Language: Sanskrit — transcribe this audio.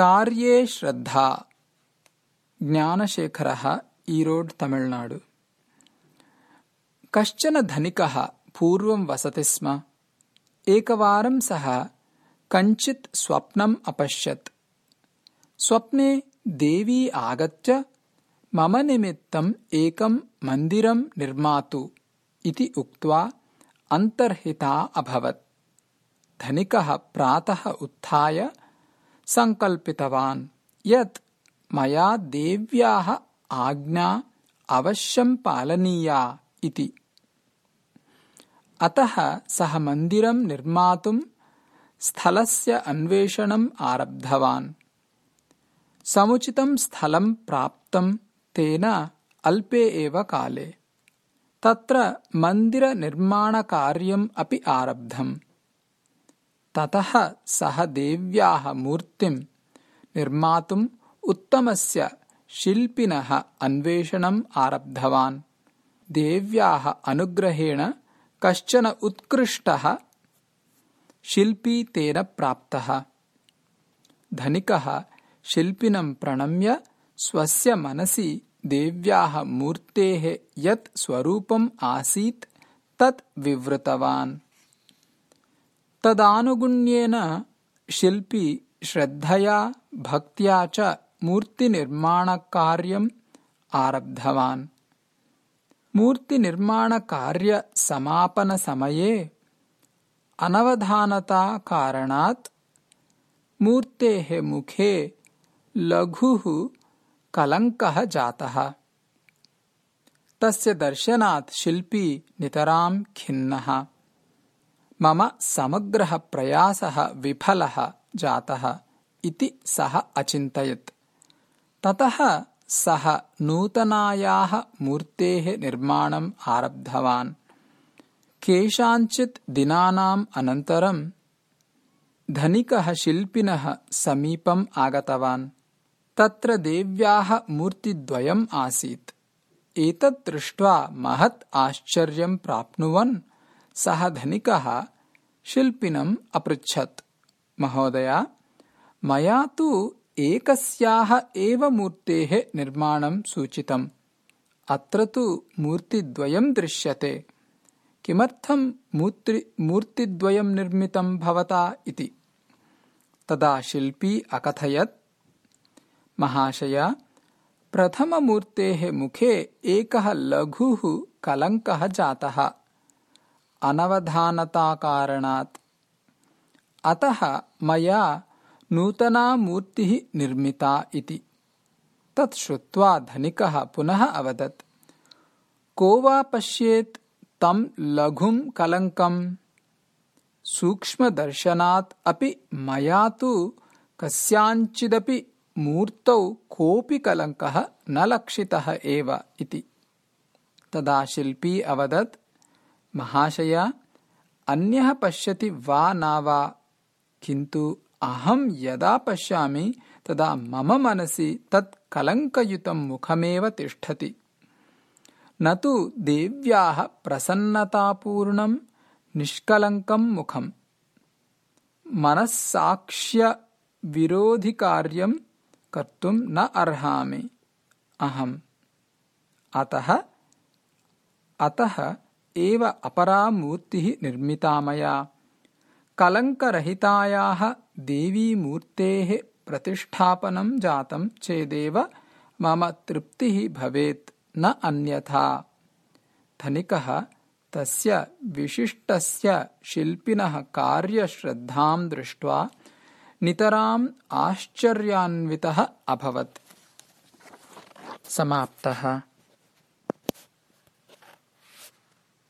कार्ये श्रद्धा। ज्ञानशेखरः ईरोड् तमिळ्नाडु। कश्चन धनिकः पूर्वं वसति स्म। एकवारं सः कञ्चित् स्वप्नम् अपश्यत्। स्वप्ने देवी आगत्य मम निमित्तम् एकं मन्दिरं निर्मातु इति उक्त्वा अन्तर्हिता अभवत्। धनिकः प्रातः उत्थाय सङ्कल्पितवान्। यत् मया देव्याः आज्ञा अवश्यं पालनीया इति। अतः सः मन्दिरं निर्मातुं स्थलस्य अन्वेषणम् आरब्धवान्। समुचितं स्थलं प्राप्तं तेन अल्पे एव काले। तत्र मन्दिरनिर्माणकार्यम् अपि आरब्धम् ततः सः देव्याः मूर्तिं निर्मातुम् उत्तमस्य शिल्पिनः अन्वेषणम् आरब्धवान्। देव्याः अनुग्रहेण कश्चन उत्कृष्टः शिल्पी तेन प्राप्तः। धनिकः शिल्पिनं प्रणम्य स्वस्य मनसि देव्याः मूर्तेः यत् स्वरूपम् आसीत् तत् विवृतवान् तदानुगुण्येन शिल्पी श्रद्धया भक्त्या च मूर्तिनिर्माणकार्यम् आरब्धवान्। मूर्तिनिर्माणकार्यसमापनसमये अनवधानताकारणात् मूर्तेः मुखे लघुः कलङ्कः जातः। तस्य दर्शनात् शिल्पी नितरां खिन्नः मम समग्रः प्रयासः विफलः जातः इति सः अचिन्तयत्। ततः सः नूतनायाः मूर्तेः निर्माणम् आरब्धवान्। केषाञ्चित् दिनानाम् अनन्तरम् धनिकः शिल्पिनः समीपम् आगतवान्। तत्र देव्याः मूर्तिद्वयम् आसीत्। एतत् दृष्ट्वा महत् आश्चर्यं प्राप्नुवन् सः धनिकः शिल्पिनम् अपृच्छत्। महोदय मया तु एकस्याः एव मूर्तेः निर्माणं सूचितम्। अत्र तु मूर्तिद्वयं दृश्यते। किमर्थं मूर्तिद्वयं निर्मितं भवता इति? तदा शिल्पी अकथयत्। महाशय प्रथममूर्तेः मुखे एकः लघुः कलङ्कः जातः अनवधानताकारणात्। अतः मया नूतना मूर्तिः निर्मिता इति। तत् श्रुत्वा धनिकः पुनः अवदत्। को वा पश्येत् तं लघुं कलङ्कम्? सूक्ष्मदर्शनात् अपि मया तु कस्याञ्चिदपि मूर्तौ कोऽपि कलङ्कः न लक्षितः एव इति। तदा शिल्पी अवदत् महाशय अन्यः पश्यति वा न वा। किन्तु अहं यदा पश्यामि तदा मम मनसि तत् कलङ्कयुतं मुखमेव तिष्ठति। न तु देव्याः प्रसन्नतापूर्णं निष्कलङ्कं मुखम्। मनस्साक्ष्यविरोधिकार्यं कर्तुं न अर्हामि अहम्। अतः अतः एव अपरा मूर्तिः निर्मिता मया कलङ्करहितायाः देवीमूर्तेः प्रतिष्ठापनं जातं चेदेव मम तृप्तिः भवेत् न अन्यथा। धनिकः तस्य विशिष्टस्य शिल्पिनः कार्यश्रद्धां दृष्ट्वा नितराम् आश्चर्यान्वितः अभवत्। समाप्तः